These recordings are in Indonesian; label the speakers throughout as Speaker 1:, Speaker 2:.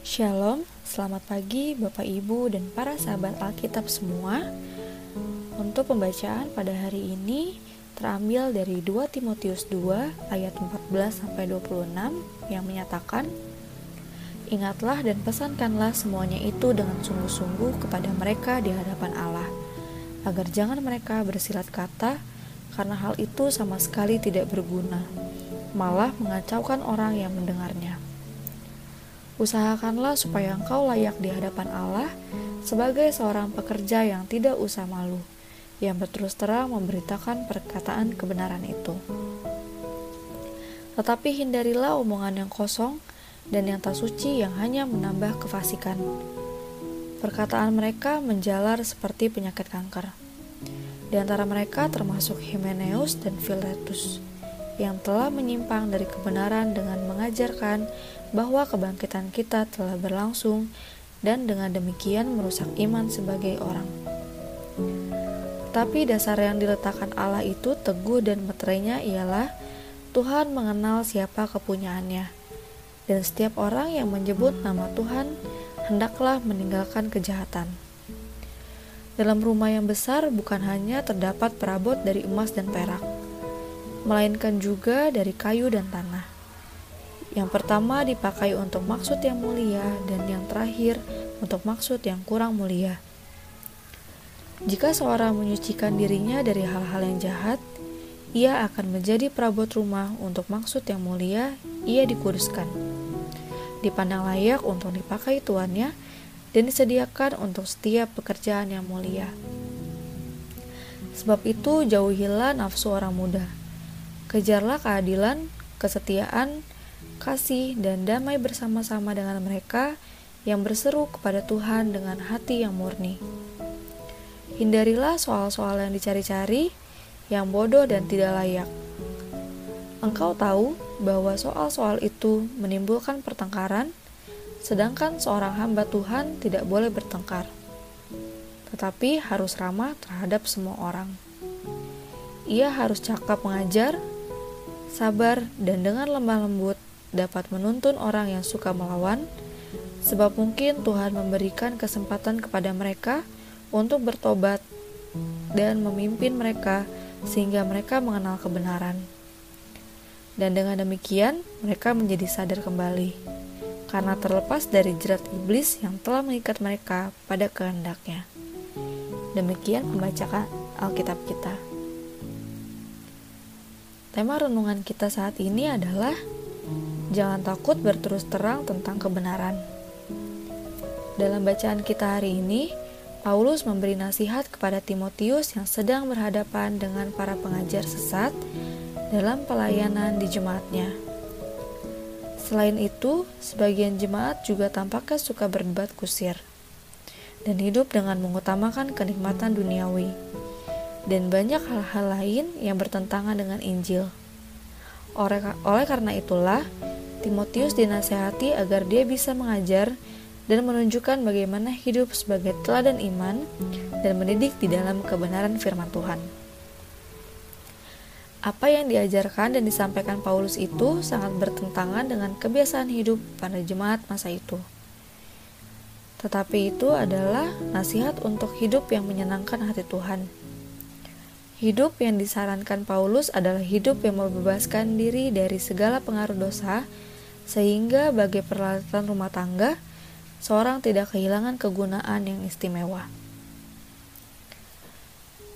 Speaker 1: Shalom, selamat pagi Bapak Ibu dan para sahabat Alkitab semua. Untuk pembacaan pada hari ini terambil dari 2 Timotius 2 ayat 14 sampai 26 yang menyatakan Ingatlah dan pesankanlah semuanya itu dengan sungguh-sungguh kepada mereka di hadapan Allah, agar jangan mereka bersilat kata, karena hal itu sama sekali tidak berguna, malah mengacaukan orang yang mendengarnya. Usahakanlah supaya engkau layak di hadapan Allah sebagai seorang pekerja yang tidak usah malu, yang berterus terang memberitakan perkataan kebenaran itu. Tetapi hindarilah omongan yang kosong dan yang tak suci yang hanya menambah kefasikan. Perkataan mereka menjalar seperti penyakit kanker. Di antara mereka termasuk Himeneus dan Philetus yang telah menyimpang dari kebenaran dengan mengajarkan bahwa kebangkitan kita telah berlangsung dan dengan demikian merusak iman sebagai orang. Tapi dasar yang diletakkan Allah itu teguh dan meterainya ialah Tuhan mengenal siapa kepunyaannya. Dan setiap orang yang menyebut nama Tuhan hendaklah meninggalkan kejahatan. Dalam rumah yang besar bukan hanya terdapat perabot dari emas dan perak, melainkan juga dari kayu dan tanah. Yang pertama dipakai untuk maksud yang mulia, dan yang terakhir untuk maksud yang kurang mulia. Jika seorang menyucikan dirinya dari hal-hal yang jahat, ia akan menjadi perabot rumah untuk maksud yang mulia, ia dikuduskan. Dipandang layak untuk dipakai tuannya, dan disediakan untuk setiap pekerjaan yang mulia. Sebab itu, jauhilah nafsu orang muda Kejarlah keadilan, kesetiaan, kasih, dan damai bersama-sama dengan mereka yang berseru kepada Tuhan dengan hati yang murni. Hindarilah soal-soal yang dicari-cari, yang bodoh dan tidak layak. Engkau tahu bahwa soal-soal itu menimbulkan pertengkaran, sedangkan seorang hamba Tuhan tidak boleh bertengkar, tetapi harus ramah terhadap semua orang. Ia harus cakap mengajar, sabar, dan dengan lemah lembut dapat menuntun orang yang suka melawan, sebab mungkin Tuhan memberikan kesempatan kepada mereka untuk bertobat dan memimpin mereka sehingga mereka mengenal kebenaran. Dan dengan demikian, mereka menjadi sadar kembali karena terlepas dari jerat iblis yang telah mengikat mereka pada kehendaknya. Demikian pembacaan Alkitab kita. Tema renungan kita saat ini adalah jangan takut berterus terang tentang kebenaran. Dalam bacaan kita hari ini, Paulus memberi nasihat kepada Timotius yang sedang berhadapan dengan para pengajar sesat dalam pelayanan di jemaatnya. Selain itu, sebagian jemaat juga tampaknya suka berdebat kusir dan hidup dengan mengutamakan kenikmatan duniawi dan banyak hal-hal lain yang bertentangan dengan Injil. Oleh, karena itulah, Timotius dinasehati agar dia bisa mengajar dan menunjukkan bagaimana hidup sebagai teladan iman dan mendidik di dalam kebenaran firman Tuhan. Apa yang diajarkan dan disampaikan Paulus itu sangat bertentangan dengan kebiasaan hidup pada jemaat masa itu. Tetapi itu adalah nasihat untuk hidup yang menyenangkan hati Tuhan Hidup yang disarankan Paulus adalah hidup yang membebaskan diri dari segala pengaruh dosa, sehingga bagi peralatan rumah tangga, seorang tidak kehilangan kegunaan yang istimewa.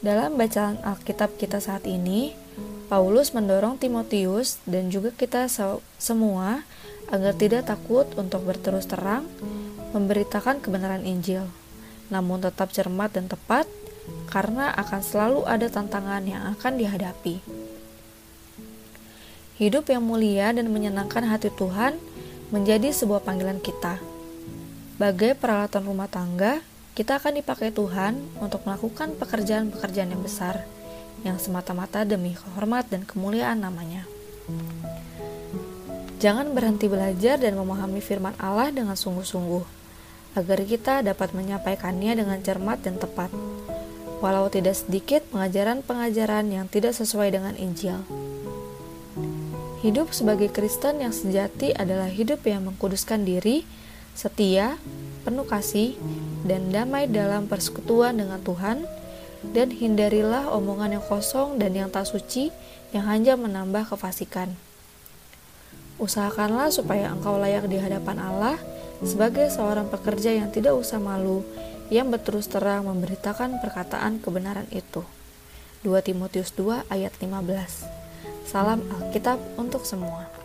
Speaker 1: Dalam bacaan Alkitab kita saat ini, Paulus mendorong Timotius dan juga kita semua agar tidak takut untuk berterus terang memberitakan kebenaran Injil, namun tetap cermat dan tepat karena akan selalu ada tantangan yang akan dihadapi. Hidup yang mulia dan menyenangkan hati Tuhan menjadi sebuah panggilan kita. Bagai peralatan rumah tangga, kita akan dipakai Tuhan untuk melakukan pekerjaan-pekerjaan yang besar, yang semata-mata demi kehormat dan kemuliaan namanya. Jangan berhenti belajar dan memahami firman Allah dengan sungguh-sungguh, agar kita dapat menyampaikannya dengan cermat dan tepat walau tidak sedikit pengajaran-pengajaran yang tidak sesuai dengan Injil. Hidup sebagai Kristen yang sejati adalah hidup yang mengkuduskan diri, setia, penuh kasih, dan damai dalam persekutuan dengan Tuhan, dan hindarilah omongan yang kosong dan yang tak suci yang hanya menambah kefasikan. Usahakanlah supaya engkau layak di hadapan Allah sebagai seorang pekerja yang tidak usah malu, yang berterus terang memberitakan perkataan kebenaran itu. 2 Timotius 2 ayat 15 Salam Alkitab untuk semua.